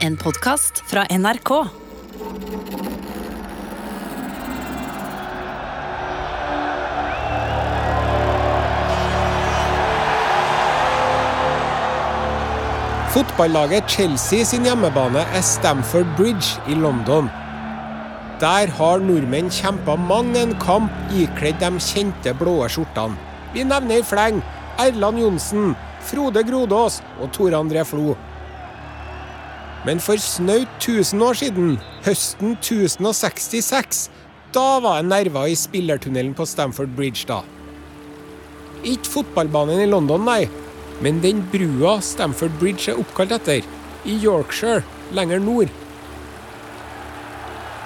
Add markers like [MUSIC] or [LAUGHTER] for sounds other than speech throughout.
En podkast fra NRK. Fotballaget Chelsea sin hjemmebane er Stamford Bridge i London. Der har nordmenn kjempa mang en kamp ikledd de kjente blå skjortene. Vi nevner i fleng Erland Johnsen, Frode Grodås og Tore André Flo. Men for snaut 1000 år siden, høsten 1066, da var det nerver i spillertunnelen på Stamford Bridge, da. Ikke fotballbanen i London, nei, men den brua Stamford Bridge er oppkalt etter, i Yorkshire, lenger nord.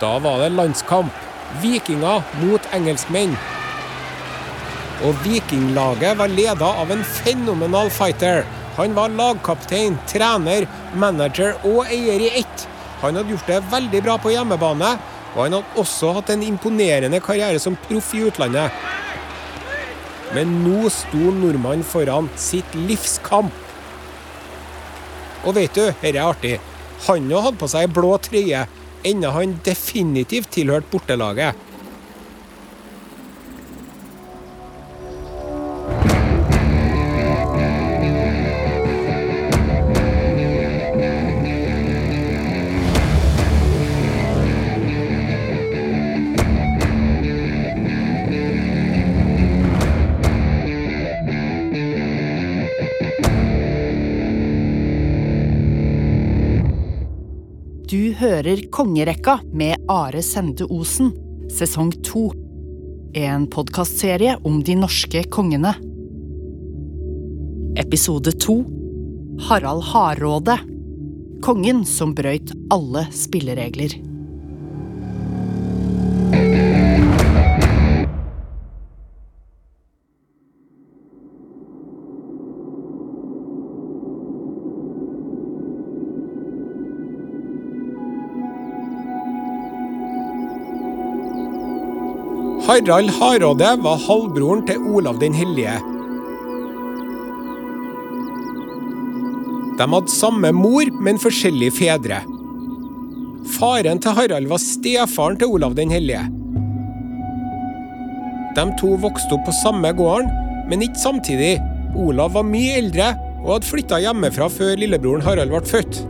Da var det landskamp. Vikinger mot engelskmenn. Og vikinglaget var leda av en fenomenal fighter. Han var lagkaptein, trener, manager og eier i ett. Han hadde gjort det veldig bra på hjemmebane, og han hadde også hatt en imponerende karriere som proff i utlandet. Men nå sto nordmannen foran sitt livskamp. Og vet du, dette er artig. Han hadde på seg blå trøye, enda han definitivt tilhørte bortelaget. Hører Kongerekka med Are Sende Osen, sesong to. En podkastserie om de norske kongene. Episode to Harald Hardråde. Kongen som brøyt alle spilleregler. Harald Hardråde var halvbroren til Olav den hellige. De hadde samme mor, men forskjellige fedre. Faren til Harald var stefaren til Olav den hellige. De to vokste opp på samme gården, men ikke samtidig. Olav var mye eldre og hadde flytta hjemmefra før lillebroren Harald ble født.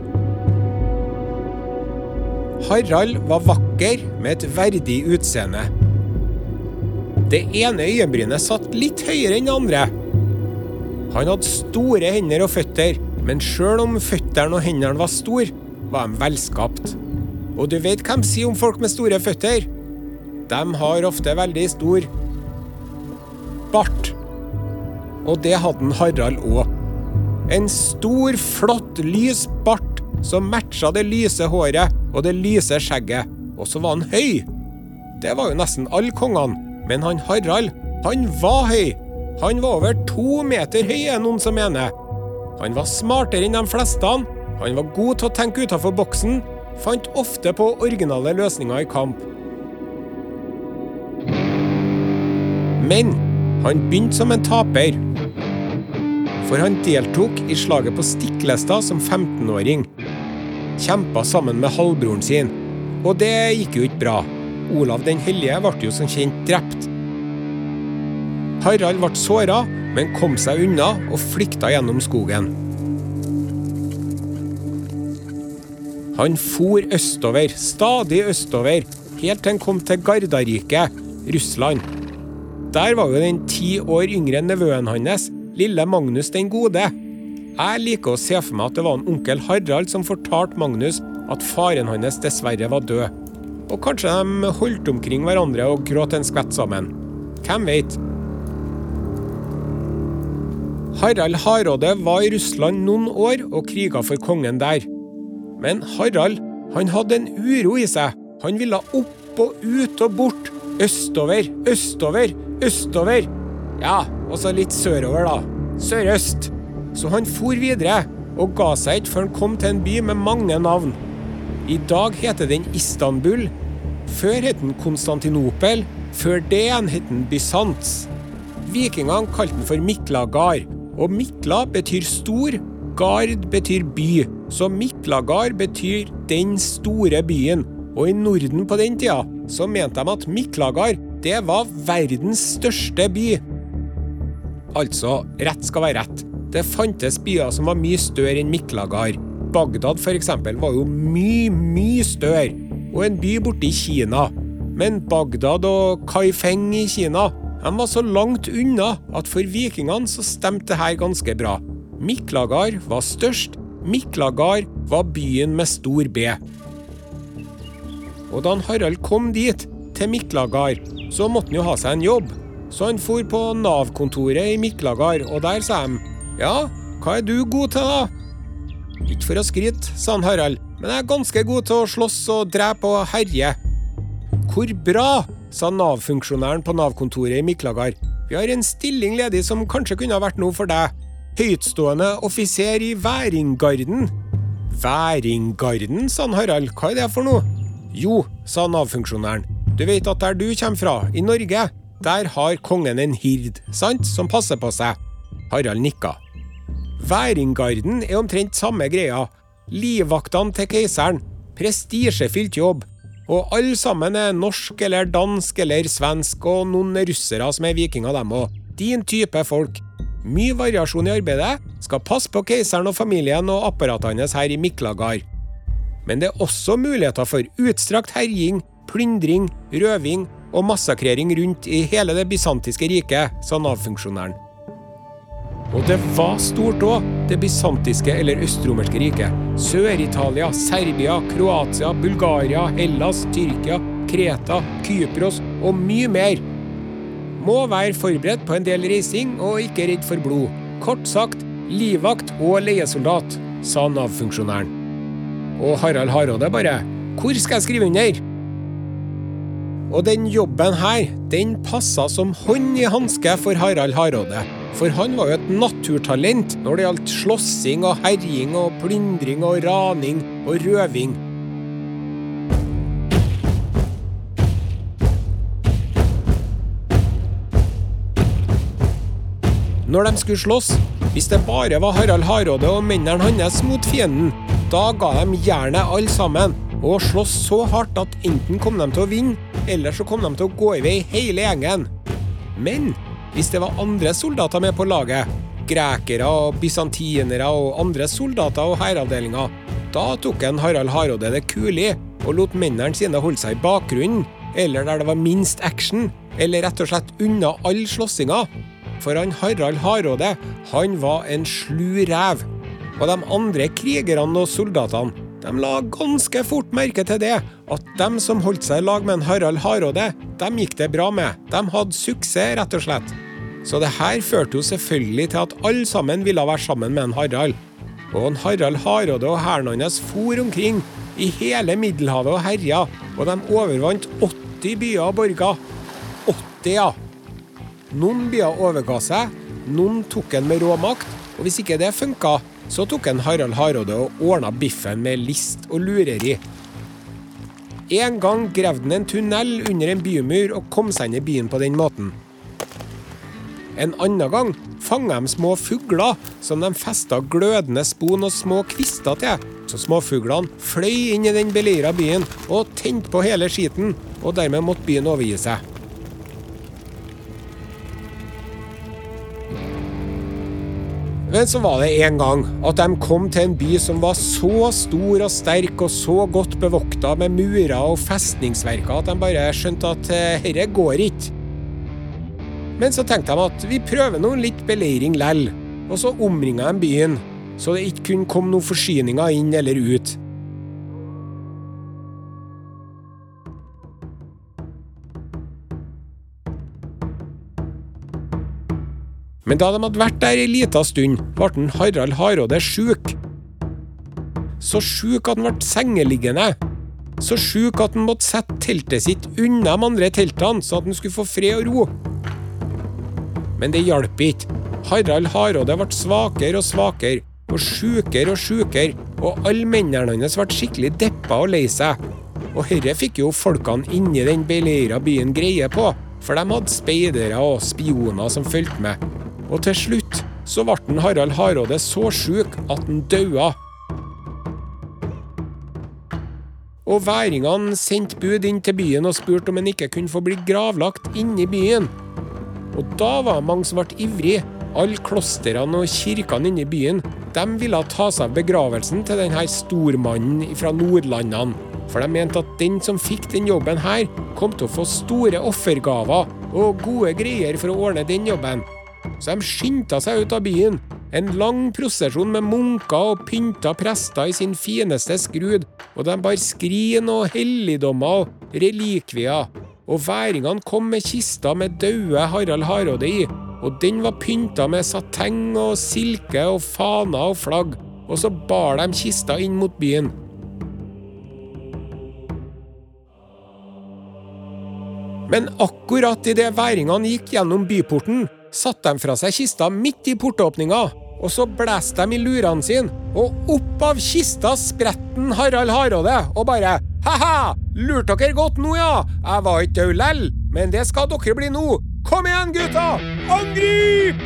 Harald var vakker med et verdig utseende. Det ene øyenbrynet satt litt høyere enn det andre. Han hadde store hender og føtter, men sjøl om føttene og hendene var store, var de velskapt. Og du vet hva de sier om folk med store føtter? De har ofte veldig stor bart. Og det hadde Harald òg. En stor, flott, lys bart som matcha det lyse håret og det lyse skjegget. Og så var han høy. Det var jo nesten alle kongene. Men han Harald, han var høy. Han var over to meter høy, er noen som mener. Han var smartere enn de fleste. Han var god til å tenke utenfor boksen. Fant ofte på originale løsninger i kamp. Men han begynte som en taper. For han deltok i slaget på Stiklestad som 15-åring. Kjempa sammen med halvbroren sin. Og det gikk jo ikke bra. Olav den hellige ble jo som kjent drept. Harald ble såra, men kom seg unna og flykta gjennom skogen. Han for østover, stadig østover, helt til han kom til Gardariket, Russland. Der var jo den ti år yngre nevøen hans, lille Magnus den gode. Jeg liker å se for meg at det var en onkel Harald som fortalte Magnus at faren hans dessverre var død. Og kanskje de holdt omkring hverandre og gråt en skvett sammen. Hvem veit? Harald Hardråde var i Russland noen år og kriga for kongen der. Men Harald han hadde en uro i seg. Han ville opp og ut og bort. Østover, østover, østover. Ja, og så litt sørover, da. Sørøst. Så han for videre, og ga seg ikke før han kom til en by med mange navn. I dag heter den Istanbul. Før het den Konstantinopel. Før det igjen het den Bysants. Vikingene kalte den for Miklagard, og Mikla betyr stor, Gard betyr by, så Miklagard betyr den store byen. Og i Norden på den tida så mente de at Miklagard det var verdens største by. Altså, rett skal være rett. Det fantes byer som var mye større enn Miklagard. Bagdad f.eks. var jo mye, mye større. Og en by borte i Kina. Men Bagdad og Kaifeng i Kina de var så langt unna at for vikingene så stemte det her ganske bra. Miklagard var størst. Miklagard var byen med stor B. Og da Harald kom dit, til Miklagard, så måtte han jo ha seg en jobb. Så han for på Nav-kontoret i Miklagard, og der sa de Ja, hva er du god til, da? Ikke for å skryte, sa han Harald, men jeg er ganske god til å slåss og drepe og herje. Hvor bra, sa Nav-funksjonæren på Nav-kontoret i Miklagard. Vi har en stilling ledig som kanskje kunne ha vært noe for deg. Høytstående offiser i Væringgarden. Væringgarden, sa Harald, hva er det for noe? Jo, sa Nav-funksjonæren. Du vet at der du kommer fra, i Norge, der har kongen en hird, sant, som passer på seg. Harald nikka. Væringgarden er omtrent samme greia. Livvaktene til keiseren. Prestisjefylt jobb. Og alle sammen er norsk eller dansk eller svensk, og noen russere som er vikinger, dem òg. Din type folk. Mye variasjon i arbeidet. Skal passe på keiseren og familien og apparatet hans her i Miklagard. Men det er også muligheter for utstrakt herjing, plyndring, røving og massakrering rundt i hele det bysantiske riket, sa Nav-funksjonæren. Og det var stort òg, det bysantiske eller østromerske riket. Sør-Italia, Serbia, Kroatia, Bulgaria, Hellas, Tyrkia, Kreta, Kypros og mye mer. Må være forberedt på en del reising og ikke redd for blod. Kort sagt livvakt og leiesoldat, sa Nav-funksjonæren. Og Harald Hardråde bare Hvor skal jeg skrive under? Og den jobben her, den passa som hånd i hanske for Harald Hardråde. For han var jo et naturtalent når det gjaldt slåssing og herjing og plyndring og raning og røving. Når de skulle slåss, hvis det bare var Harald Hardråde og mennene hans mot fienden, da ga de jernet alle sammen, og sloss så hardt at enten kom de til å vinne, eller så kom de til å gå i vei hele gjengen. Men hvis det var andre soldater med på laget, grekere og bysantinere og andre soldater og hæravdelinger, da tok en Harald Hardråde det kulig og lot mennene sine holde seg i bakgrunnen, eller der det var minst action, eller rett og slett unna all slåssinga. For han Harald Hardråde, han var en slu rev. Og de andre krigerne og soldatene de la ganske fort merke til det, at dem som holdt seg i lag med en Harald Hardråde, dem gikk det bra med. De hadde suksess, rett og slett. Så det her førte jo selvfølgelig til at alle sammen ville være sammen med en Harald. Og en Harald Hardråde og hæren hans for omkring i hele Middelhavet og herja, og de overvant 80 byer og borger. 80, ja! Noen byer overga seg, noen tok en med rå makt, og hvis ikke det funka, så tok en Harald Hardråde og ordna biffen med list og lureri. En gang gravde han en tunnel under en bymur og kom seg inn i byen på den måten. En annen gang fanga de små fugler som de festa glødende spon og små kvister til. Så småfuglene fløy inn i den beleira byen og tente på hele skiten, og dermed måtte byen overgi seg. Men så var det en gang at de kom til en by som var så stor og sterk og så godt bevokta med murer og festningsverker at de bare skjønte at dette går ikke. Men så tenkte de at vi prøver nå litt beleiring lell, og så omringa de byen, så det ikke kunne komme noen forsyninger inn eller ut. Men da de hadde vært der ei lita stund, ble Harald Hardråde sjuk. Så sjuk at han ble sengeliggende. Så sjuk at han måtte sette teltet sitt unna de andre teltene, så at han skulle få fred og ro. Men det hjalp ikke. Harald Hardråde ble svakere og svakere, og sjukere og sjukere, og alle mennene hans ble skikkelig deppa og lei seg. Og herre fikk jo folkene inni den beleira byen greie på, for de hadde speidere og spioner som fulgte med. Og til slutt så ble Harald Hardråde så sjuk at han daua. Og væringene sendte bud inn til byen og spurte om han ikke kunne få bli gravlagt inni byen. Og da var det mange som ble ivrige. Alle klostrene og kirkene inne i byen de ville ta seg av begravelsen til denne stormannen fra Nordlandene. For de mente at den som fikk den jobben her, kom til å få store offergaver og gode greier for å ordne den jobben. Så de skyndte seg ut av byen. En lang prosesjon med munker og pynta prester i sin fineste skrud, og de bar skrin og helligdommer og relikvier. Og væringene kom med kister med døde Harald Hardråde i, og den var pynta med sateng og silke og faner og flagg, og så bar de kista inn mot byen. Men akkurat idet væringene gikk gjennom byporten, satte de fra seg kista midt i portåpninga, og så blåste de i lurene sine, og opp av kista spretten Harald Hardråde og bare Ha-ha! Lurte dere godt nå, ja? Jeg var ikke død lell, men det skal dere bli nå. Kom igjen, gutta! Angrip!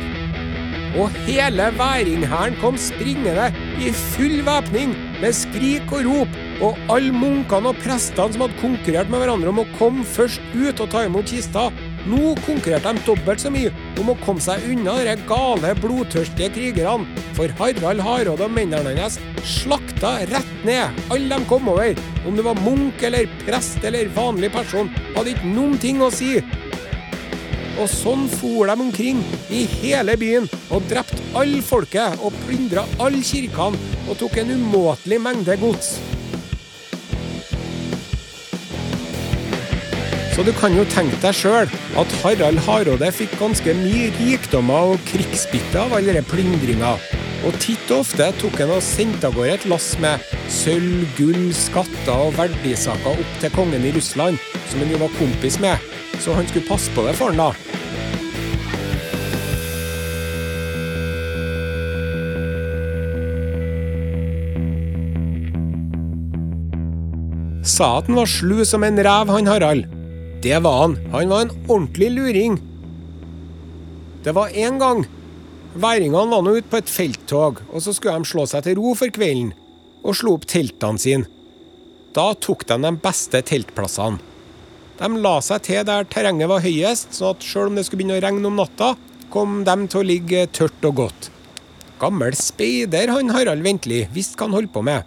Og hele væringhæren kom springende i full væpning, med skrik og rop, og alle munkene og prestene som hadde konkurrert med hverandre om å komme først ut og ta imot kista, nå konkurrerte de dobbelt så mye om å komme seg unna de gale, blodtørstige krigerne, for Harald Hardråd og mennene hans slakta rett ned alle de kom over. Om det var munk eller prest eller vanlig person, hadde ikke noen ting å si. Og sånn for de omkring i hele byen og drepte alle folket og plyndra alle kirkene og tok en umåtelig mengde gods. Så du kan jo tenke deg sjøl at Harald Hardråde fikk ganske mye rikdommer og krigsbytte av alle disse plyndringa. Og titt og ofte tok han og sendte av gårde et lass med sølv, gull, skatter og verdisaker opp til kongen i Russland, som han jo var kompis med, så han skulle passe på det for han da. Sa at han var slu som en rev, han Harald. Det var han. Han var en ordentlig luring. Det var en gang Væringene var nå ute på et felttog, og så skulle de slå seg til ro for kvelden, og slo opp teltene sine. Da tok de de beste teltplassene. De la seg til der terrenget var høyest, så at selv om det skulle begynne å regne om natta, kom de til å ligge tørt og godt. Gammel speider han Harald Ventli visste hva han holdt på med.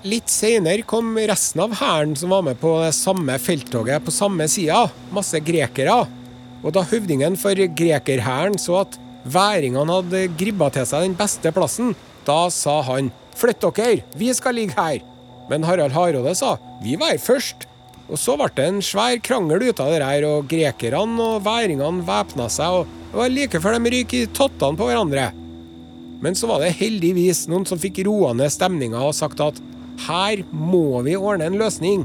Litt seinere kom resten av hæren som var med på det samme felttoget på samme sida, masse grekere. Og da høvdingen for grekerhæren så at væringene hadde gribba til seg den beste plassen, da sa han flytt dere, vi skal ligge her. Men Harald Hardråde sa vi var her først. Og så ble det en svær krangel ut av det her, og grekerne og væringene væpna seg, og det var like før de ryk i tottene på hverandre. Men så var det heldigvis noen som fikk roende stemninga og sagt at her må vi ordne en løsning.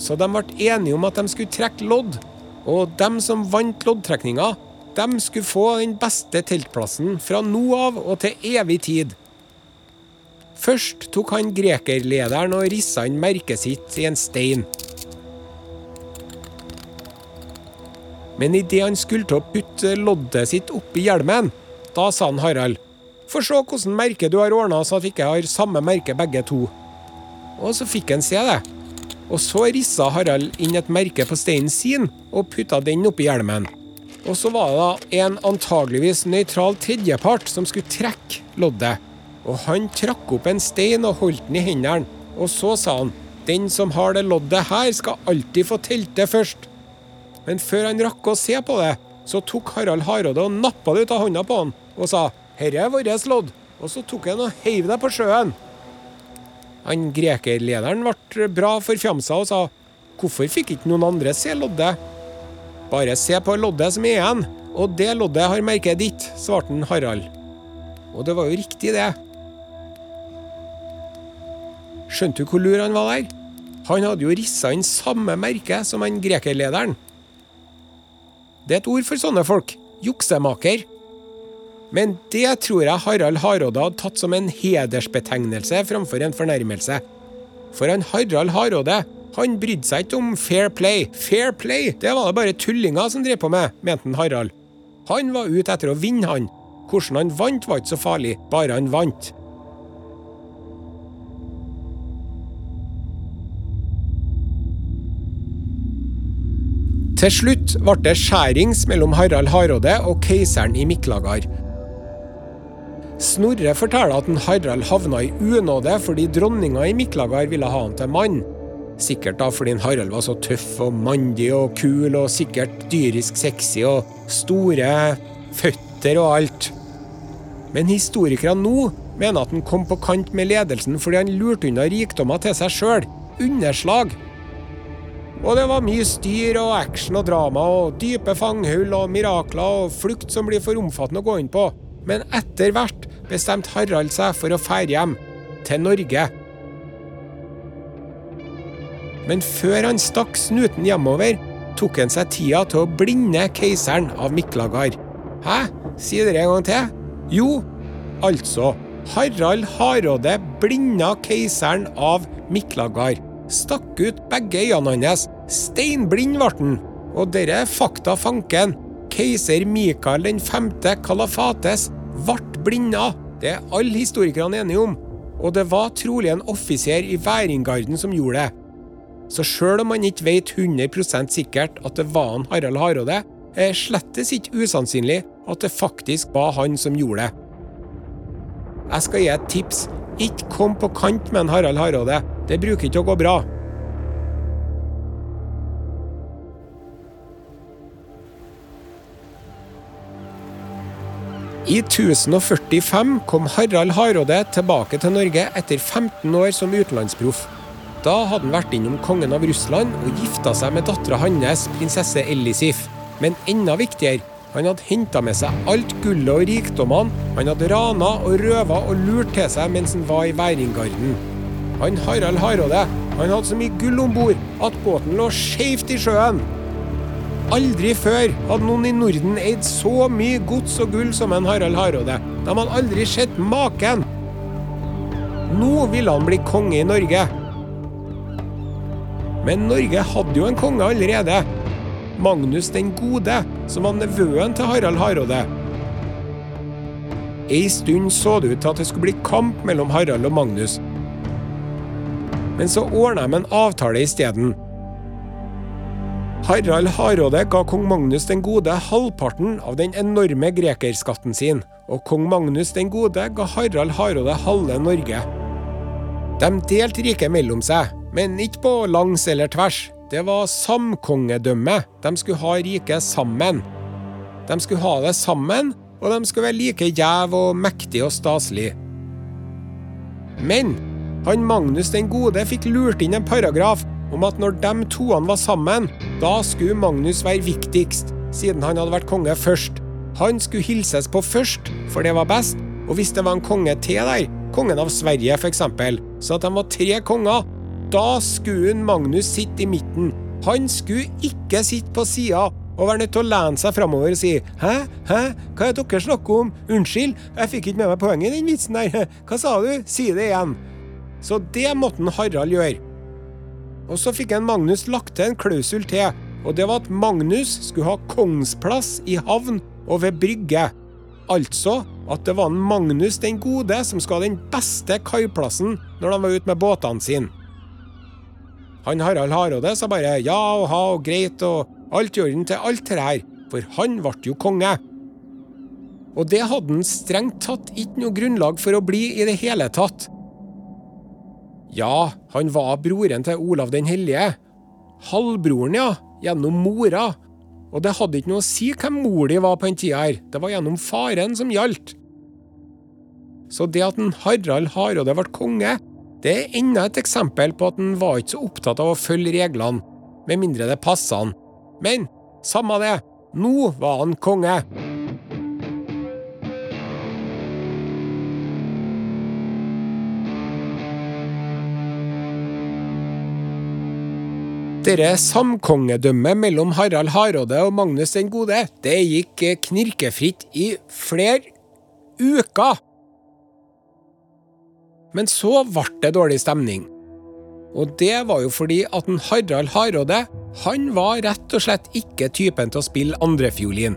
Så de ble enige om at de skulle trekke lodd. Og dem som vant loddtrekninga, dem skulle få den beste teltplassen fra nå av og til evig tid. Først tok han grekerlederen og rissa inn merket sitt i en stein. Men idet han skulle til å putte loddet sitt oppi hjelmen, da sa han Harald Få se hvordan merke du har ordna så at vi ikke har samme merke begge to. Og så fikk han se det. Og så rissa Harald inn et merke på steinen sin og putta den oppi hjelmen. Og så var det da en antageligvis nøytral tredjepart som skulle trekke loddet. Og han trakk opp en stein og holdt den i hendene. Og så sa han den som har det loddet her, skal alltid få telte først. Men før han rakk å se på det, så tok Harald Hardråde og nappa det ut av hånda på han og sa 'Herre er vårt lodd', og så tok han og heiv det på sjøen. Han grekerlederen ble bra forfjamsa og sa 'Hvorfor fikk ikke noen andre se loddet?' 'Bare se på loddet som er igjen, og det loddet har merket ditt', svarte Harald. Og det var jo riktig, det. Skjønte du hvor lur han var der? Han hadde jo rissa inn samme merke som han grekerlederen. Det er et ord for sånne folk. Juksemaker. Men det tror jeg Harald Hardråde hadde tatt som en hedersbetegnelse framfor en fornærmelse. For han Harald Hardråde han brydde seg ikke om fair play. Fair play, det var det bare tullinger som drev på med, mente han Harald. Han var ute etter å vinne, han. Hvordan han vant, var ikke så farlig, bare han vant. Til slutt ble det skjærings mellom Harald Hardråde og keiseren i Miklagard. Snorre forteller at en Harald havna i unåde fordi dronninga i Miklagard ville ha han til mann. Sikkert da fordi en Harald var så tøff og mandig og kul og sikkert dyrisk sexy og store føtter og alt. Men historikere nå mener at han kom på kant med ledelsen fordi han lurte unna rikdommer til seg sjøl. Underslag. Og det var mye styr og action og drama og dype fanghull og mirakler og flukt som blir for omfattende å gå inn på. Men etter hvert bestemte Harald seg for å fære hjem. Til Norge. Men før han stakk snuten hjemover, tok han seg tida til å blinde keiseren av Miklagard. Hæ? Si det en gang til? Jo, altså. Harald Hardråde blinda keiseren av Miklagard. Stakk ut begge øynene hans. Steinblind ble han. Og dette fakta fanken. Keiser Mikael 5. Kalafates ble blinda. Det er alle historikerne enige om. Og det var trolig en offiser i Væringgarden som gjorde det. Så sjøl om man ikke vet 100% sikkert at det var han Harald Hardråde, er slettes ikke usannsynlig at det faktisk var han som gjorde det. Jeg skal gi et tips. Ikke kom på kant med en Harald Hardråde. Det bruker ikke å gå bra. I 1045 kom Harald Hardråde tilbake til Norge etter 15 år som utenlandsproff. Da hadde han vært innom kongen av Russland og gifta seg med dattera hans, prinsesse Elisif. Men enda viktigere, han hadde henta med seg alt gullet og rikdommene han hadde rana og røva og lurt til seg mens han var i Væringgarden. Han Harald Hardråde han hadde så mye gull om bord at båten lå skeivt i sjøen. Aldri før hadde noen i Norden eid så mye gods og gull som en Harald Hardråde. De hadde aldri sett maken. Nå ville han bli konge i Norge. Men Norge hadde jo en konge allerede. Magnus den gode, som var nevøen til Harald Hardråde. Ei stund så det ut til at det skulle bli kamp mellom Harald og Magnus. Men så ordna de en avtale isteden. Harald Hardråde ga kong Magnus den gode halvparten av den enorme grekerskatten sin, og kong Magnus den gode ga Harald Hardråde halve Norge. De delte riket mellom seg, men ikke på langs eller tvers. Det var samkongedømme. De skulle ha riket sammen. De skulle ha det sammen, og de skulle være like gjev og mektig og staselig. Men han Magnus den gode fikk lurt inn en paragraf om at når de toene var sammen, da skulle Magnus være viktigst, siden han hadde vært konge først. Han skulle hilses på først, for det var best, og hvis det var en konge til der, kongen av Sverige f.eks., så at de var tre konger, da skulle Magnus sitte i midten. Han skulle ikke sitte på sida og være nødt til å lene seg framover og si Hæ, hæ, hva er det dere snakker om? Unnskyld, jeg fikk ikke med meg poenget i den vitsen der. [LAUGHS] Hva sa du? Si det igjen. Så det måtte Harald gjøre. Og så fikk en Magnus lagt til en klausul til, og det var at Magnus skulle ha kongsplass i havn og ved brygge. Altså at det var en Magnus den gode som skulle ha den beste kaiplassen når de var ute med båtene sine. Han Harald Hardråde sa bare ja og ha og greit og alt i orden til alt det her, for han ble jo konge. Og det hadde han strengt tatt ikke noe grunnlag for å bli i det hele tatt. Ja, han var broren til Olav den hellige. Halvbroren, ja. Gjennom mora. Og det hadde ikke noe å si hvem mor di var på den tida her. Det var gjennom faren som gjaldt. Så det at en Harald Hardråde ble konge, det er enda et eksempel på at han var ikke så opptatt av å følge reglene, med mindre det passa han. Men samme det, nå var han konge. Dette samkongedømmet mellom Harald Hardråde og Magnus den gode, det gikk knirkefritt i flere uker. Men så ble det dårlig stemning. Og det var jo fordi at en Harald Hardråde han var rett og slett ikke typen til å spille andrefiolin.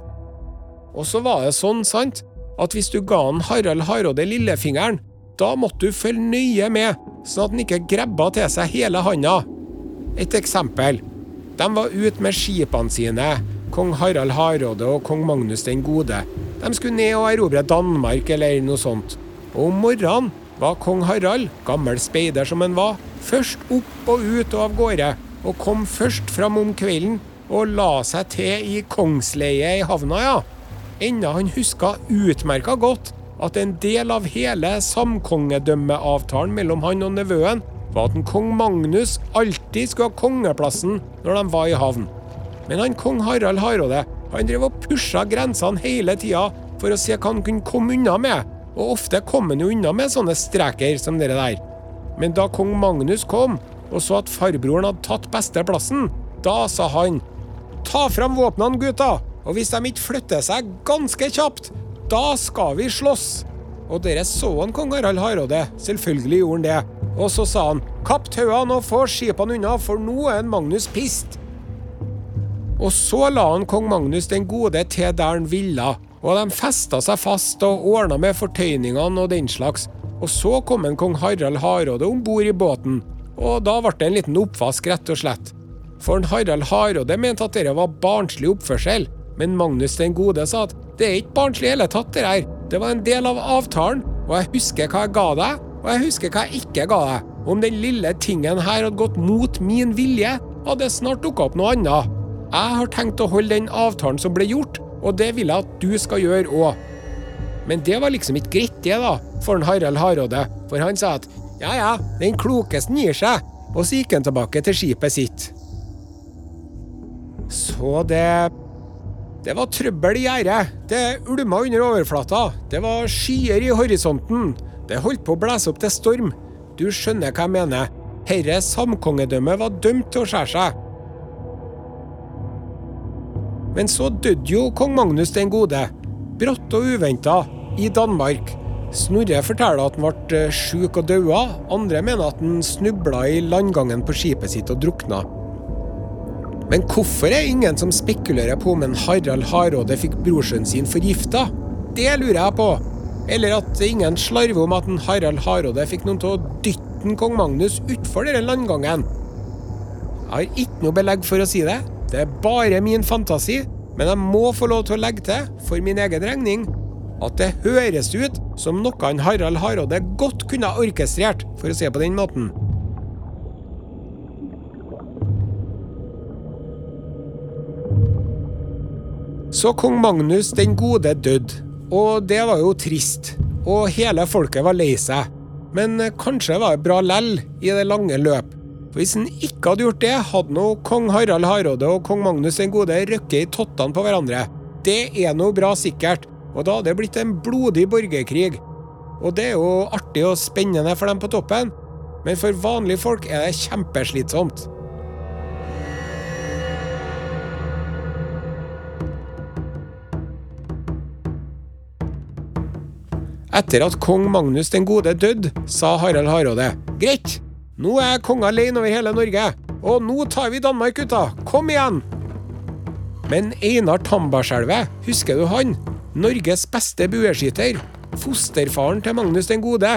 Og så var det sånn, sant, at hvis du ga han Harald Hardråde lillefingeren, da måtte du følge nøye med, sånn at han ikke grabba til seg hele handa. Et eksempel. De var ute med skipene sine, kong Harald Hardråde og kong Magnus den gode. De skulle ned og erobre Danmark eller noe sånt. Og om morgenen var kong Harald, gammel speider som han var, først opp og ut og av gårde, og kom først fram om kvelden og la seg til i kongsleiet i havna, ja. Enda han huska utmerka godt at en del av hele samkongedømmeavtalen mellom han og nevøen var at en kong Magnus alltid skulle ha kongeplassen når de var i havn. Men han kong Harald Hardråde han drev og pusha grensene hele tida for å se hva han kunne komme unna med, og ofte kom han jo unna med sånne streker som dere der. Men da kong Magnus kom og så at farbroren hadde tatt beste plassen, da sa han Ta fram våpnene, gutta, og hvis de ikke flytter seg ganske kjapt, da skal vi slåss. Og dere så han kong Harald Hardråde, selvfølgelig gjorde han det. Og så sa han kapp tauene og få skipene unna, for nå er en Magnus pist. Og så la han kong Magnus den gode til der han ville, og de festa seg fast og ordna med fortøyningene og den slags. Og så kom en kong Harald Hardråde om bord i båten, og da ble det en liten oppvask, rett og slett. For en Harald Hardråde mente at dette var barnslig oppførsel, men Magnus den gode sa at det er ikke barnslig i hele tatt, det her. Det var en del av avtalen, og jeg husker hva jeg ga deg, og jeg husker hva jeg ikke ga deg. Om den lille tingen her hadde gått mot min vilje, hadde det snart dukka opp noe annet. Jeg har tenkt å holde den avtalen som ble gjort, og det vil jeg at du skal gjøre òg. Men det var liksom ikke greit, det, da, for en Harald Hardråde, for han sa at ja ja, den klokeste gir seg, og så gikk han tilbake til skipet sitt. Så det Det var trøbbel i gjerdet. Det ulma under overflata. Det var skyer i horisonten. Det holdt på å blæse opp til storm. Du skjønner hva jeg mener. Herre samkongedømmet var dømt til å skjære seg. Men så døde jo kong Magnus den gode. Brått og uventa. I Danmark. Snorre forteller at han ble sjuk og daua. Andre mener at han snubla i landgangen på skipet sitt og drukna. Men hvorfor er ingen som spekulerer på om en Harald Hardråde fikk brorsønnen sin forgifta? Det lurer jeg på. Eller at ingen slarver om at en Harald Hardråde fikk noen til å dytte kong Magnus utfor denne landgangen. Jeg har ikke noe belegg for å si det. Det er bare min fantasi. Men jeg må få lov til å legge til, for min egen regning, at det høres ut som noe en Harald Hardråde godt kunne ha orkestrert, for å si det på den måten. Så kong Magnus den gode døde, og det var jo trist. Og hele folket var lei seg. Men kanskje var det bra lell i det lange løp. For Hvis han ikke hadde gjort det, hadde nå kong Harald Hardråde og kong Magnus den gode røkket i tottene på hverandre. Det er nå bra sikkert, og da hadde det blitt en blodig borgerkrig. Og det er jo artig og spennende for dem på toppen, men for vanlige folk er det kjempeslitsomt. Etter at kong Magnus den gode døde, sa Harald Hardråde greit, nå er kongen alene over hele Norge, og nå tar vi Danmark, gutta, kom igjen! Men Einar Tambarskjelvet, husker du han? Norges beste bueskytter. Fosterfaren til Magnus den gode.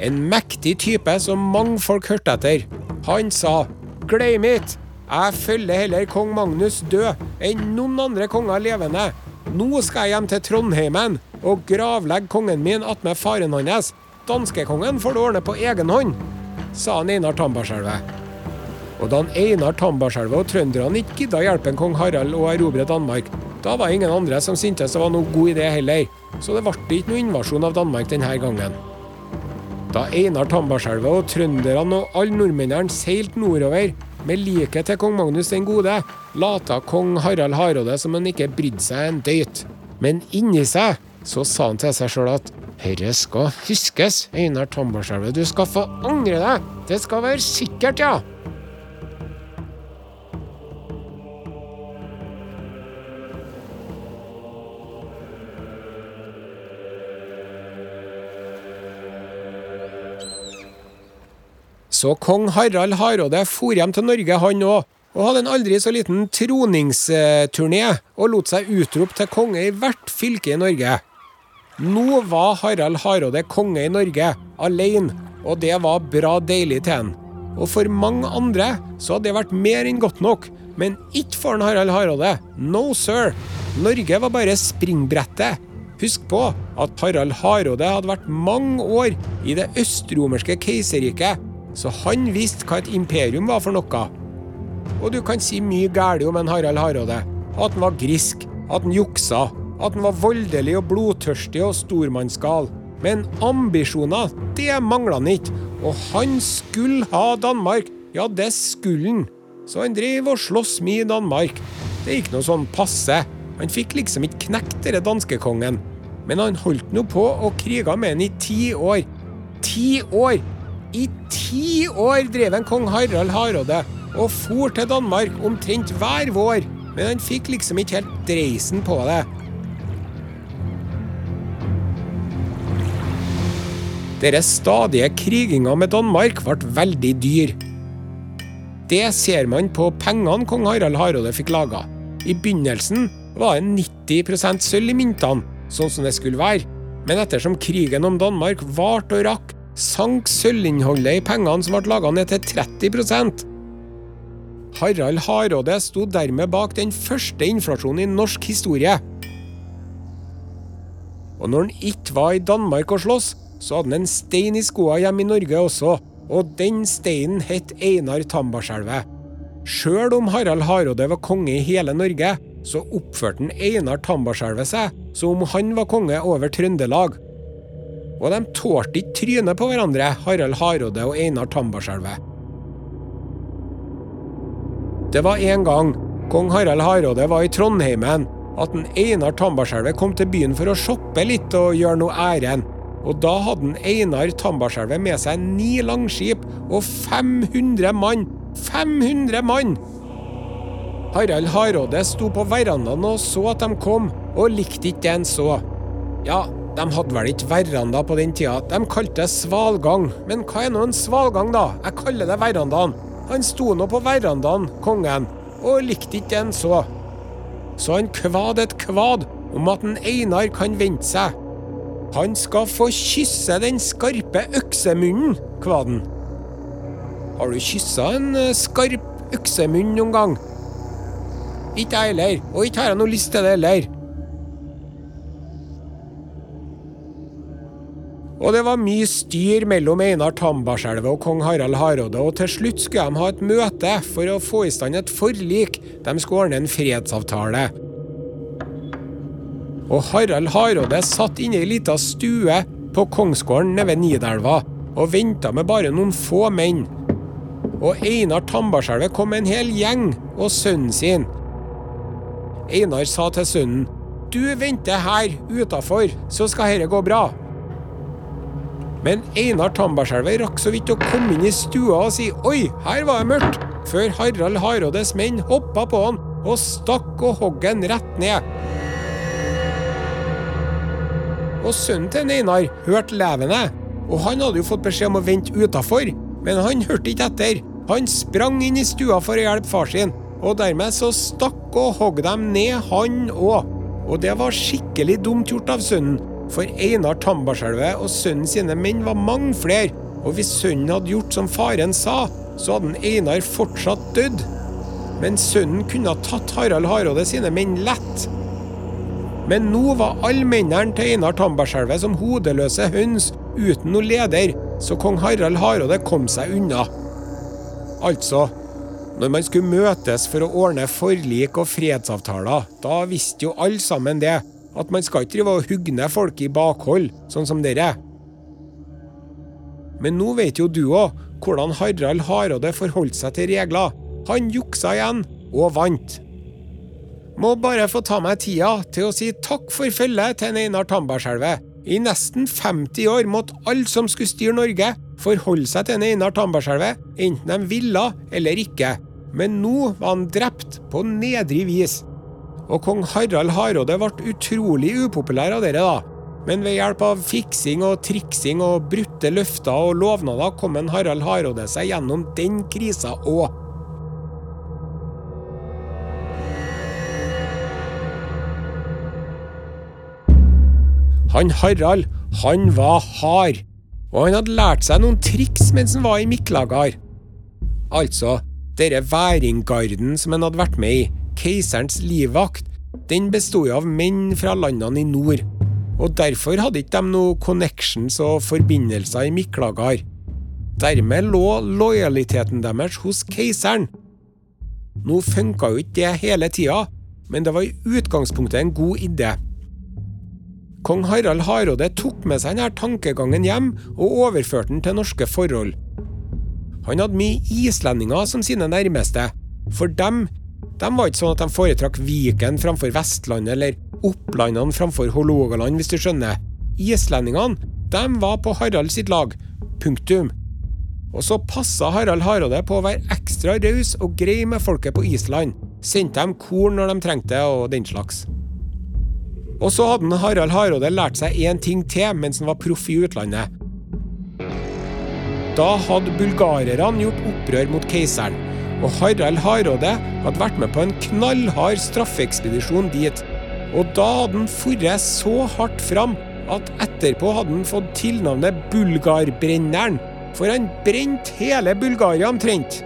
En mektig type som mange folk hørte etter. Han sa glem it, jeg følger heller kong Magnus død enn noen andre konger levende. Nå skal jeg hjem til Trondheimen og gravlegge kongen min attmed faren hans. Danskekongen får det ordne på egen hånd, sa han Einar Tambarskjelvet. Og da Einar Tambarskjelvet og trønderne ikke gidda hjelpe kong Harald å erobre Danmark, da var ingen andre som syntes det var noe god idé heller, så det ble ikke noe invasjon av Danmark denne gangen. Da Einar Tambarskjelvet og trønderne og alle nordmennene seilte nordover med liket til kong Magnus den gode, lata kong Harald Hardråde som han ikke brydde seg en døyt. Men inni seg så sa han til seg sjøl at herre skal huskes, Einar Tambarskjelve, du skal få angre deg, det skal være sikkert, ja. Så kong Harald Hardråde for hjem til Norge, han òg, og hadde en aldri så liten troningsturné og lot seg utrope til konge i hvert fylke i Norge. Nå var Harald Hardråde konge i Norge, alene, og det var bra deilig til han. Og for mange andre så hadde det vært mer enn godt nok, men ikke for Harald Hardråde. No sir. Norge var bare springbrettet. Husk på at Harald Hardråde hadde vært mange år i det østromerske keiserriket, så han visste hva et imperium var for noe. Og du kan si mye galt om en Harald Hardråde. At han var grisk, at han juksa, at han var voldelig og blodtørstig og stormannsgal. Men ambisjoner, det mangla han ikke. Og han skulle ha Danmark. Ja, det skulle han. Så han drev og sloss med Danmark. Det gikk noe sånn passe. Han fikk liksom ikke knekt denne danskekongen. Men han holdt nå på og kriga med han i ti år. Ti år! I ti år drev en kong Harald Hardråde og for til Danmark omtrent hver vår, men han fikk liksom ikke helt dreisen på det. Deres stadige kriginga med Danmark ble veldig dyr. Det ser man på pengene kong Harald Hardråde fikk laga. I begynnelsen var det 90 sølv i myntene, sånn som det skulle være. Men ettersom krigen om Danmark varte og rakk, sank sølvinnholdet i pengene som ble laga ned til 30% Harald Hardråde sto dermed bak den første inflasjonen i norsk historie. Og når han ikke var i Danmark og sloss, så hadde han en stein i skoa hjemme i Norge også, og den steinen het Einar Tambarskjelvet. Sjøl om Harald Hardråde var konge i hele Norge, så oppførte han Einar Tambarskjelvet seg som om han var konge over Trøndelag. Og de tålte ikke trynet på hverandre, Harald Hardråde og Einar Tambarskjelvet. Det var en gang kong Harald Hardråde var i Trondheimen, at en Einar Tambarskjelvet kom til byen for å shoppe litt og gjøre noe ærend. Og da hadde Einar Tambarskjelvet med seg ni langskip og 500 mann. 500 mann! Harald Hardråde sto på verandaen og så at de kom, og likte ikke det han så. Ja, de hadde vel ikke veranda på den tida, de kalte det svalgang. Men hva er nå en svalgang, da? Jeg kaller det verandaen. Han sto nå på verandaen, kongen, og likte ikke det han så. Så han kvad et kvad om at en Einar kan vente seg. Han skal få kysse den skarpe øksemunnen, kvaden. Har du kyssa en eh, skarp øksemunn noen gang? Ikke jeg heller, og ikke har jeg noe lyst til det heller. Og det var mye styr mellom Einar Tambarskjelvet og kong Harald Hardråde, og til slutt skulle de ha et møte for å få i stand et forlik. De skulle ordne en fredsavtale. Og Harald Hardråde satt inne i ei lita stue på kongsgården nede ved Nidelva og venta med bare noen få menn. Og Einar Tambarskjelvet kom med en hel gjeng og sønnen sin. Einar sa til sønnen, du venter her utafor, så skal dette gå bra. Men Einar Tambarskjelvet rakk så vidt å komme inn i stua og si oi, her var det mørkt, før Harald Hardrådes menn hoppa på han og stakk og hogg han rett ned. Og sønnen til Einar hørte levende, og han hadde jo fått beskjed om å vente utafor, men han hørte ikke etter. Han sprang inn i stua for å hjelpe far sin, og dermed så stakk og hogg dem ned, han òg. Og det var skikkelig dumt gjort av sønnen, for Einar Tambarskjelvet og sønnen sine menn var mange flere, og hvis sønnen hadde gjort som faren sa, så hadde Einar fortsatt dødd. Men sønnen kunne ha tatt Harald Hardråde sine menn lett. Men nå var alle mennene til Einar Tambarskjelvet som hodeløse høns uten noe leder, så kong Harald Hardråde kom seg unna. Altså, når man skulle møtes for å ordne forlik og fredsavtaler, da visste jo alle sammen det, at man skal ikke drive og hugge ned folk i bakhold, sånn som dere. Men nå vet jo du òg hvordan Harald Hardråde forholdt seg til regler. Han juksa igjen, og vant. Må bare få ta meg tida til å si takk for følget til Einar Tambarskjelvet. I nesten 50 år måtte alle som skulle styre Norge, forholde seg til Einar Tambarskjelvet, enten de ville eller ikke. Men nå var han drept på nedrig vis. Og kong Harald Hardråde ble utrolig upopulær av dere, da. Men ved hjelp av fiksing og triksing og brutte løfter og lovnader kom en Harald Hardråde seg gjennom den krisa òg. Han Harald, han var hard, og han hadde lært seg noen triks mens han var i Miklagard. Altså, denne væringgarden som han hadde vært med i, keiserens livvakt, den bestod av menn fra landene i nord, og derfor hadde ikke de noe connections og forbindelser i Miklagard. Dermed lå lojaliteten deres hos keiseren. Nå funka jo ikke det hele tida, men det var i utgangspunktet en god idé. Kong Harald Hardråde tok med seg denne tankegangen hjem og overførte den til norske forhold. Han hadde mye islendinger som sine nærmeste. For dem, de var ikke sånn at de foretrakk Viken framfor Vestlandet eller Opplandene framfor Hålogaland, hvis du skjønner. Islendingene, de var på Harald sitt lag. Punktum. Og så passa Harald Hardråde på å være ekstra raus og grei med folket på Island. Sendte dem korn når de trengte og den slags. Og så hadde Harald Hardråde lært seg én ting til mens han var proff i utlandet. Da hadde bulgarerne gjort opprør mot keiseren, og Harald Hardråde hadde vært med på en knallhard straffeekspedisjon dit. Og da hadde han forret så hardt fram at etterpå hadde han fått tilnavnet Bulgarbrenneren, for han brente hele Bulgaria omtrent.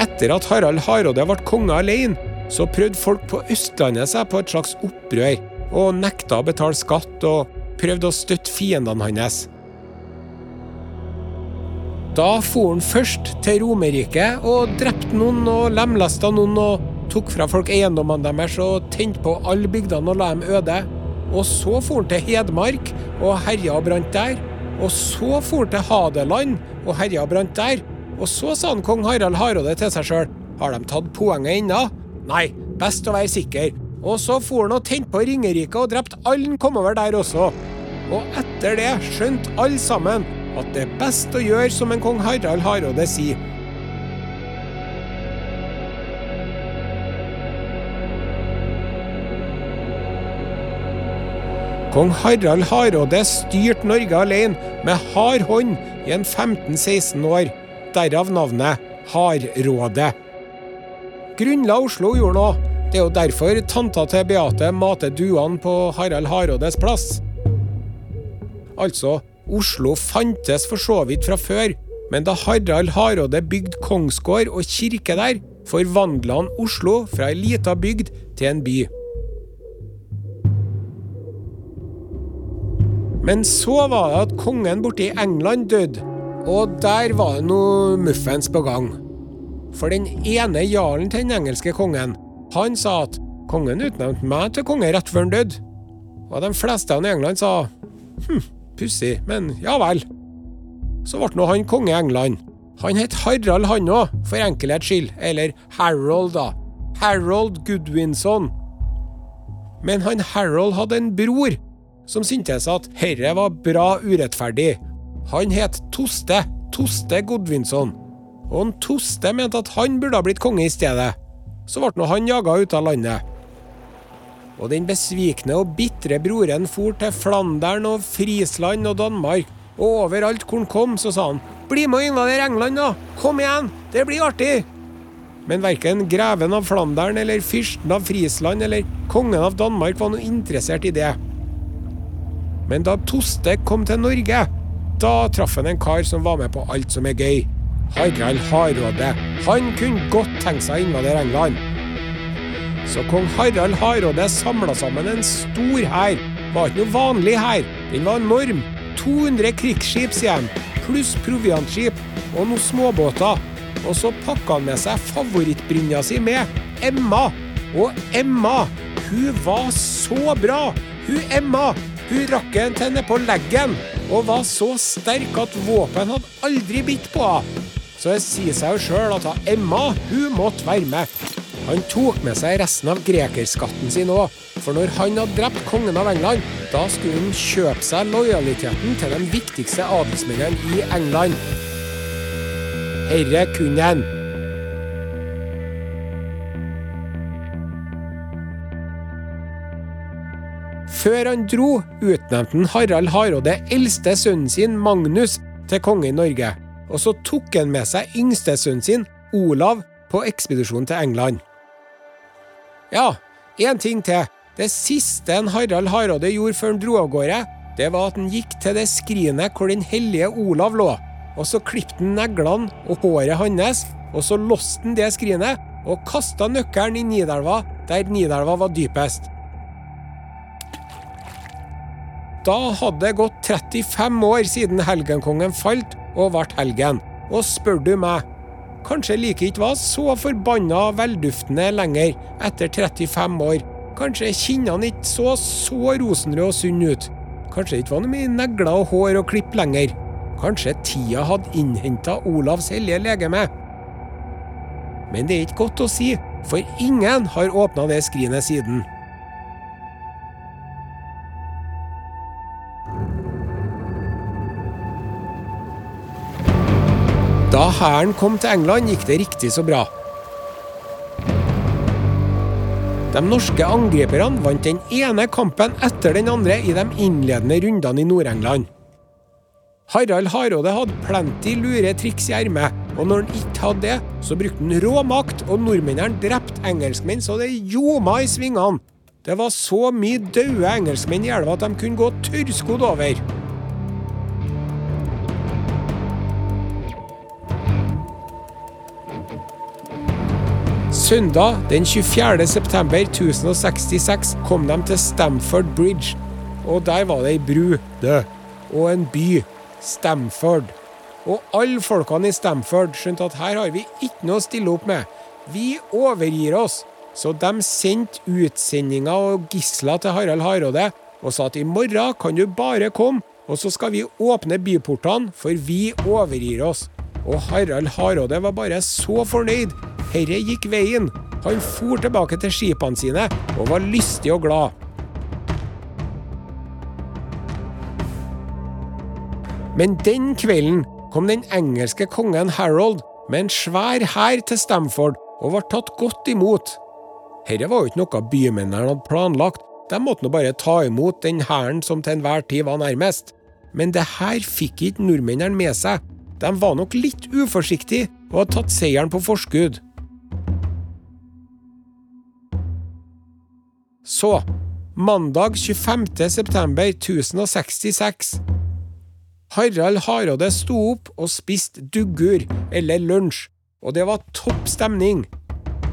Etter at Harald Hardråde ble konge alene, så prøvde folk på Østlandet seg på et slags opprør, og nekta å betale skatt og prøvde å støtte fiendene hans. Da for han først til Romerike og drepte noen og lemlesta noen og tok fra folk eiendommene deres og tente på alle bygdene og la dem øde. Og så for han til Hedmark og herja og brant der. Og så for han til Hadeland og herja og brant der. Og så sa han kong Harald Hardråde til seg sjøl har de tatt poenget ennå? Nei, best å være sikker. Og så for han og tente på Ringerike og drepte alle han kom over der også. Og etter det skjønte alle sammen at det er best å gjøre som en kong Harald Hardråde sier. Kong Harald Hardråde styrte Norge alene med hard hånd i en 15-16 år, derav navnet Hardråde. Grunnla Oslo gjorde noe. Det er jo derfor tanta til Beate mater duene på Harald Hardrådes plass. Altså, Oslo fantes for så vidt fra før, men da Harald Hardråde bygde kongsgård og kirke der, forvandla han Oslo fra ei lita bygd til en by. Men så var det at kongen borte i England døde, og der var det noe muffens på gang. For den ene jarlen til den engelske kongen, han sa at kongen utnevnte meg til konge rett før han døde. Og de fleste i England sa hm, pussig, men ja vel. Så ble nå han konge i England. Han het Harald han òg, for enkelhets skyld, eller Harold, da. Harold Goodwinson. Men han Harold hadde en bror som syntes at herre var bra urettferdig. Han het Toste, Toste Godvinson. Og han Toste mente at han burde ha blitt konge i stedet. Så ble nå han jaga ut av landet. Og den besvikne og bitre broren for til Flandern og Frisland og Danmark. Og overalt hvor han kom, så sa han bli med og invadere England, da! Kom igjen! Det blir artig! Men verken greven av Flandern eller fyrsten av Frisland eller kongen av Danmark var noe interessert i det. Men da Toste kom til Norge, da traff han en kar som var med på alt som er gøy. Harald Hardråde. Han kunne godt tenke seg å invadere England. Så kong Harald Hardråde samla sammen en stor hær. Var ikke noe vanlig hær. Den var enorm. 200 krigsskip, sier de, pluss proviantskip og noen småbåter. Og så pakka han med seg favorittbrynja si med, Emma. Og Emma, hun var så bra! Hun Emma, hun rakk en til nedpå leggen og var så sterk at våpen hadde aldri bitt på henne. Så det sier seg jo sjøl at Emma hun måtte være med. Han tok med seg resten av grekerskatten sin òg, for når han hadde drept kongen av England, da skulle han kjøpe seg lojaliteten til de viktigste adelsmennene i England. Herre kunne han. Før han dro, utnevnte han Harald Hardråde eldste sønnen sin, Magnus, til konge i Norge. Og så tok han med seg yngstesønnen sin, Olav, på ekspedisjon til England. Ja, én ting til. Det siste en Harald Hardråde gjorde før han dro av gårde, det var at han gikk til det skrinet hvor den hellige Olav lå. Og så klippte han neglene og håret hans, og så låste han det skrinet og kasta nøkkelen i Nidelva, der Nidelva var dypest. Da hadde det gått 35 år siden helgenkongen falt og ble helgen. Og spør du meg, kanskje like ikke var så forbanna velduftende lenger etter 35 år. Kanskje kinnene ikke så så rosenrøde og sunne ut. Kanskje det ikke var noe mye negler og hår og klipp lenger. Kanskje tida hadde innhenta Olavs hellige legeme. Men det er ikke godt å si, for ingen har åpna det skrinet siden. Hæren kom til England, gikk det riktig så bra. De norske angriperne vant den ene kampen etter den andre i de innledende rundene i Nord-England. Harald Hardråde hadde plenty lure triks i ermet, og når han ikke hadde det, så brukte han rå makt, og nordmennene drepte engelskmenn så det ljoma i svingene. Det var så mye døde engelskmenn i elva at de kunne gå tørrskodd over. Søndag den 24. september 1066 kom de til Stamford Bridge. Og der var det ei bru død, og en by, Stamford. Og alle folkene i Stamford skjønte at her har vi ikke noe å stille opp med. Vi overgir oss. Så de sendte utsendinger og gisler til Harald Hardråde og sa at i morgen kan du bare komme, og så skal vi åpne byportene, for vi overgir oss. Og Harald Hardråde var bare så fornøyd. Herre gikk veien. Han for tilbake til skipene sine og var lystig og glad. Men den kvelden kom den engelske kongen Harold med en svær hær til Stamford og ble tatt godt imot. Herre var jo ikke noe bymennene hadde planlagt, de måtte nå bare ta imot den hæren som til enhver tid var nærmest. Men det her fikk ikke nordmennene med seg. De var nok litt uforsiktige og hadde tatt seieren på forskudd. Så, mandag 25.9.1066. Harald Hardråde sto opp og spiste duggur, eller lunsj, og det var topp stemning.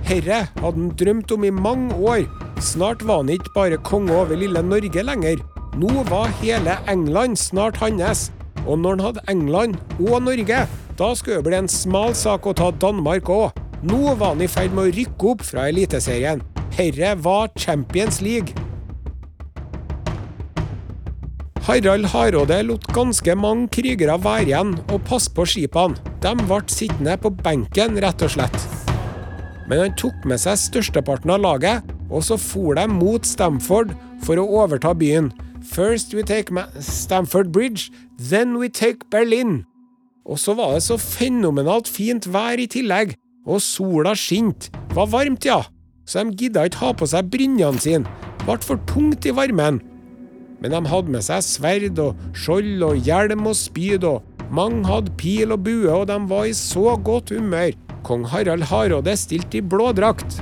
Herre hadde han drømt om i mange år. Snart var han ikke bare konge over lille Norge lenger. Nå var hele England snart hans. Og når han hadde England og Norge, da skulle det bli en smal sak å ta Danmark òg. Nå var han i ferd med å rykke opp fra Eliteserien. Herre var Champions League. Harald Hardråde lot ganske mange krigere være igjen og passe på skipene. De ble sittende på benken, rett og slett. Men han tok med seg størsteparten av laget, og så for de mot Stamford for å overta byen. First we take Stamford Bridge, then we take Berlin. Og så var det så fenomenalt fint vær i tillegg, og sola skinte. Var varmt, ja. Så de gidda ikke ha på seg brynjene sine. Ble for tungt i varmen. Men de hadde med seg sverd og skjold og hjelm og spyd, og mange hadde pil og bue, og de var i så godt humør. Kong Harald Hardråde stilte i blå drakt.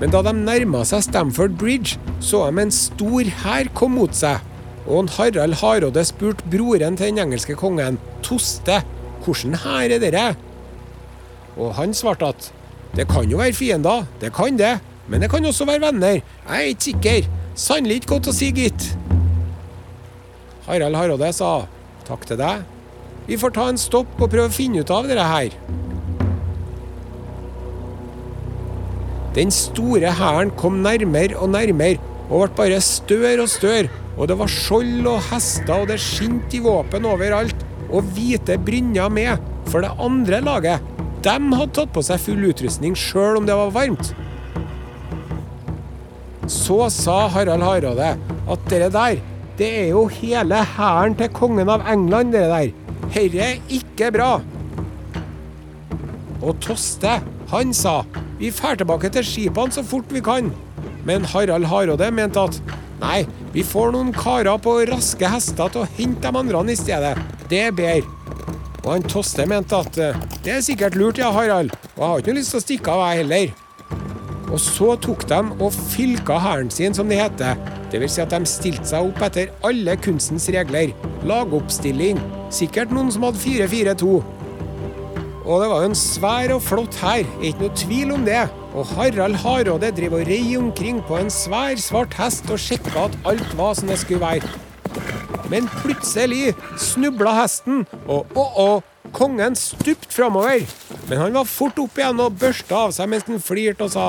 Men da de nærma seg Stamford Bridge, så de en stor hær komme mot seg. Og Harald Hardråde spurte broren til den engelske kongen, Toste, hvordan hær er dere? Og han svarte at det kan jo være fiender, det kan det, men det kan også være venner. Jeg er ikke sikker. Sannelig ikke godt å si, gitt. Harald Hardråde sa takk til deg. Vi får ta en stopp og prøve å finne ut av dette her. Den store hæren kom nærmere og nærmere, og ble bare større og større. Og det var skjold og hester, og det skinte i våpen overalt. Og hvite brynjer med. For det andre laget, de hadde tatt på seg full utrustning sjøl om det var varmt. Så sa Harald Hardråde at dere der, det er jo hele hæren til kongen av England, dere der. Herre er ikke bra. Og Toste, han sa vi drar tilbake til skipene så fort vi kan. Men Harald Hardråde mente at nei, vi får noen karer på raske hester til å hente de andre i stedet. Det er bedre. Og han Toste mente at det er sikkert lurt, ja, Harald. Og jeg har ikke lyst til å stikke av, jeg heller. Og så tok de og fylka hæren sin, som det heter. Dvs. Si at de stilte seg opp etter alle kunstens regler. Lagoppstilling. Sikkert noen som hadde 4-4-2. Og det var jo en svær og flott hær, ikke noe tvil om det. Og Harald Hardråde drev og rei omkring på en svær, svart hest og sjekka at alt var som det skulle være. Men plutselig snubla hesten, og å-å, kongen stupte framover. Men han var fort opp igjen og børsta av seg mens han flirte og sa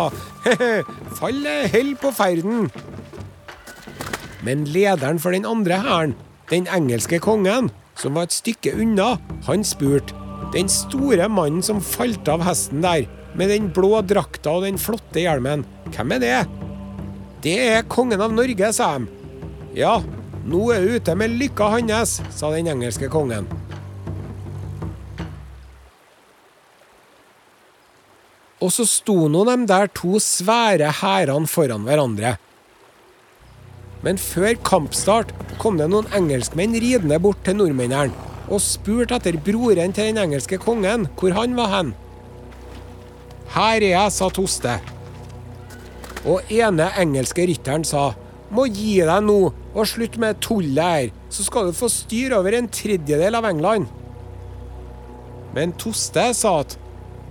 he-he, fallet holder på ferden. Men lederen for den andre hæren, den engelske kongen, som var et stykke unna, han spurte den store mannen som falt av hesten der, med den blå drakta og den flotte hjelmen, hvem er det? Det er kongen av Norge, sa de. Ja, nå er du ute med lykka hans, sa den engelske kongen. Og så sto nå de der to svære hærene foran hverandre. Men før kampstart kom det noen engelskmenn ridende bort til nordmennene og spurte etter broren til den engelske kongen, hvor han var hen. Her er jeg, sa Toste. Og ene engelske rytteren sa, må gi deg nå og slutt med tullet her, så skal du få styre over en tredjedel av England. Men Toste sa at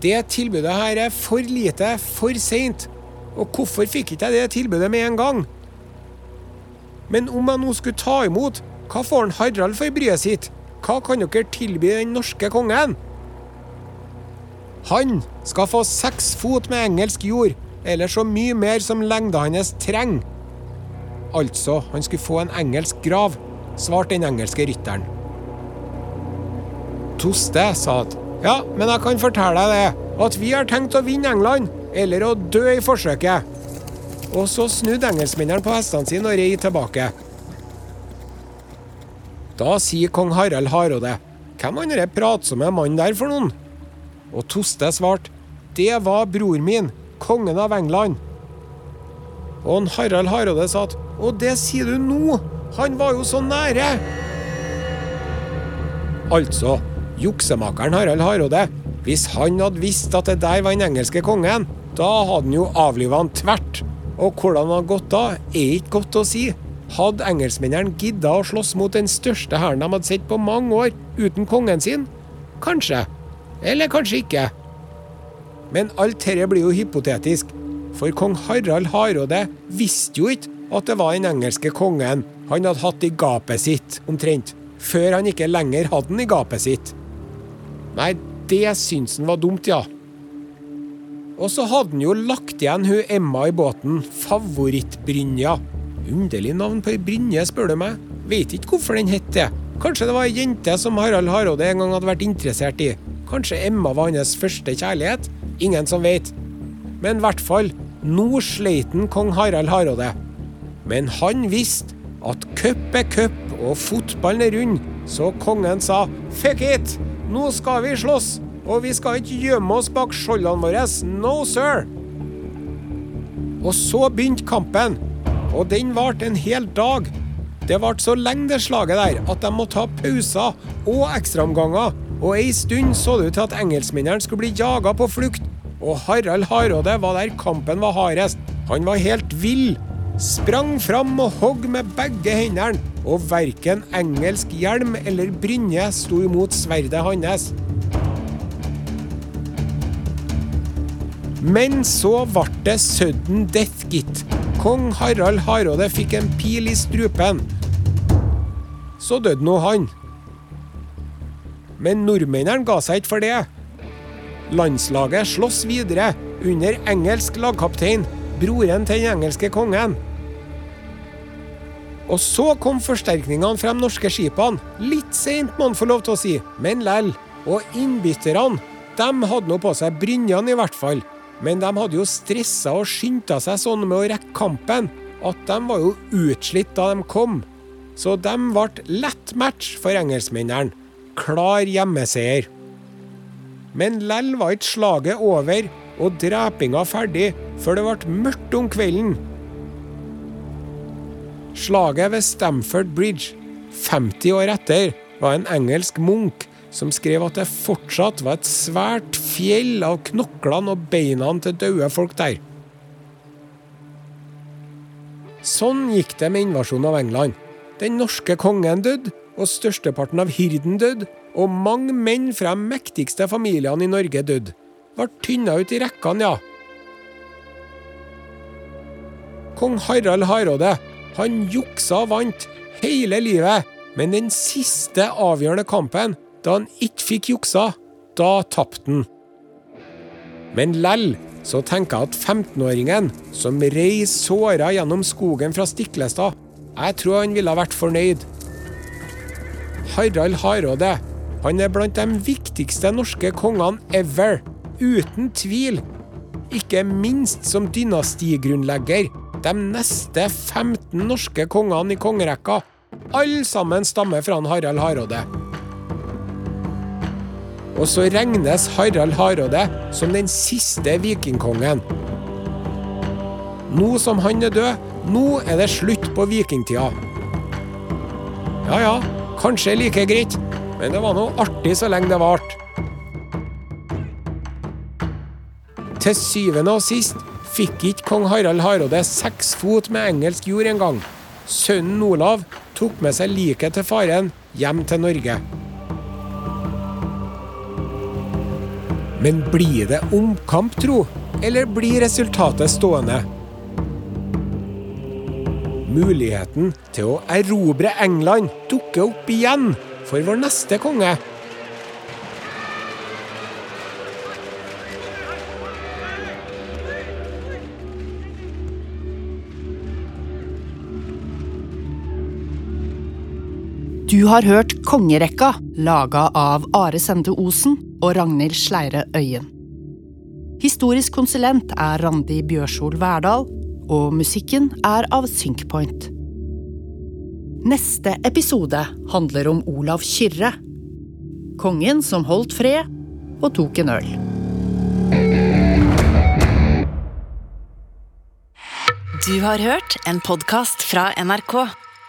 det tilbudet her er for lite, for seint, og hvorfor fikk ikke jeg det tilbudet med en gang? Men om jeg nå skulle ta imot, hva får han Harald for bryet sitt? Hva kan dere tilby den norske kongen? Han skal få seks fot med engelsk jord, eller så mye mer som lengda hans trenger. Altså, han skulle få en engelsk grav, svarte den engelske rytteren. Toste sa at ja, men jeg kan fortelle deg det, at vi har tenkt å vinne England, eller å dø i forsøket. Og så snudde engelskmennene på hestene sine og rei tilbake. Da sier kong Harald Hardråde, hvem han den pratsomme mannen der for noen? Og Toste svarte, det var bror min, kongen av England. Og Harald Hardråde sa at, og det sier du nå, han var jo så nære. Altså, juksemakeren Harald Hardråde, hvis han hadde visst at det der var den engelske kongen, da hadde han jo avliva han tvert. Og hvordan det hadde gått da, er ikke godt å si. Hadde engelskmennene gidda å slåss mot den største hæren de hadde sett på mange år, uten kongen sin? Kanskje. Eller kanskje ikke. Men alt dette blir jo hypotetisk, for kong Harald Hardråde visste jo ikke at det var den engelske kongen han hadde hatt i gapet sitt, omtrent, før han ikke lenger hadde den i gapet sitt. Nei, det syntes han var dumt, ja. Og så hadde han jo lagt igjen hun Emma i båten, Favorittbrynja. Underlig navn på ei brynje, spør du meg. Vet ikke hvorfor den het det. Kanskje det var ei jente som Harald Hardråde en gang hadde vært interessert i. Kanskje Emma var hans første kjærlighet? Ingen som vet. Men i hvert fall, nå sleit kong Harald Hardråde. Men han visste at cup er cup og fotballen er rund, så kongen sa fuck it, nå skal vi slåss, og vi skal ikke gjemme oss bak skjoldene våre, no sir. Og så begynte kampen og den varte en hel dag. Det varte så lenge det slaget der at de måtte ha pauser og ekstraomganger, og ei stund så det ut til at engelskmennene skulle bli jaga på flukt. Og Harald Hardråde var der kampen var hardest. Han var helt vill. Sprang fram og hogg med begge hendene, og verken engelsk hjelm eller brynje sto imot sverdet hans. Men så ble det sudden death, gitt. Kong Harald Hardråde fikk en pil i strupen. Så døde nå han. Men nordmennene ga seg ikke for det. Landslaget sloss videre under engelsk lagkaptein, broren til den engelske kongen. Og så kom forsterkningene fra de norske skipene. Litt seint, må en få lov til å si, men lell. Og innbytterne, de hadde nå på seg brynjene, i hvert fall. Men de hadde jo stressa og skynda seg sånn med å rekke kampen at de var jo utslitt da de kom. Så de ble lett match for engelskmennene. Klar hjemmeseier. Men lell var ikke slaget over og drepinga ferdig før det ble mørkt om kvelden. Slaget ved Stamford Bridge, 50 år etter, var en engelsk munk som skrev at det fortsatt var et svært fjell av knoklene og beina til døde folk der. Sånn gikk det med invasjonen av England. Den norske kongen døde, og størsteparten av hirden døde, og mange menn fra de mektigste familiene i Norge døde. Ble tynna ut i rekkene, ja. Kong Harald Hardråde, han juksa og vant hele livet, men den siste avgjørende kampen, da han ikke fikk juksa, da tapte han. Men lell så tenker jeg at 15-åringen som rei såra gjennom skogen fra Stiklestad, jeg tror han ville ha vært fornøyd. Harald Hardråde han er blant de viktigste norske kongene ever. Uten tvil. Ikke minst som dynastigrunnlegger. De neste 15 norske kongene i kongerekka. Alle sammen stammer fra Harald Hardråde. Og så regnes Harald Hardråde som den siste vikingkongen. Nå som han er død, nå er det slutt på vikingtida. Ja ja, kanskje like greit, men det var nå artig så lenge det varte. Til syvende og sist fikk ikke kong Harald Hardråde seks fot med engelsk jord engang. Sønnen Olav tok med seg liket til faren hjem til Norge. Men blir det omkamp, tro? Eller blir resultatet stående? Muligheten til å erobre England dukker opp igjen for vår neste konge. Du har hørt Kongerekka, laga av Are Sende Osen og Ragnhild Sleire Øyen. Historisk konsulent er Randi Bjørsol Verdal, og musikken er av Synkpoint. Neste episode handler om Olav Kyrre. Kongen som holdt fred og tok en øl. Du har hørt en podkast fra NRK.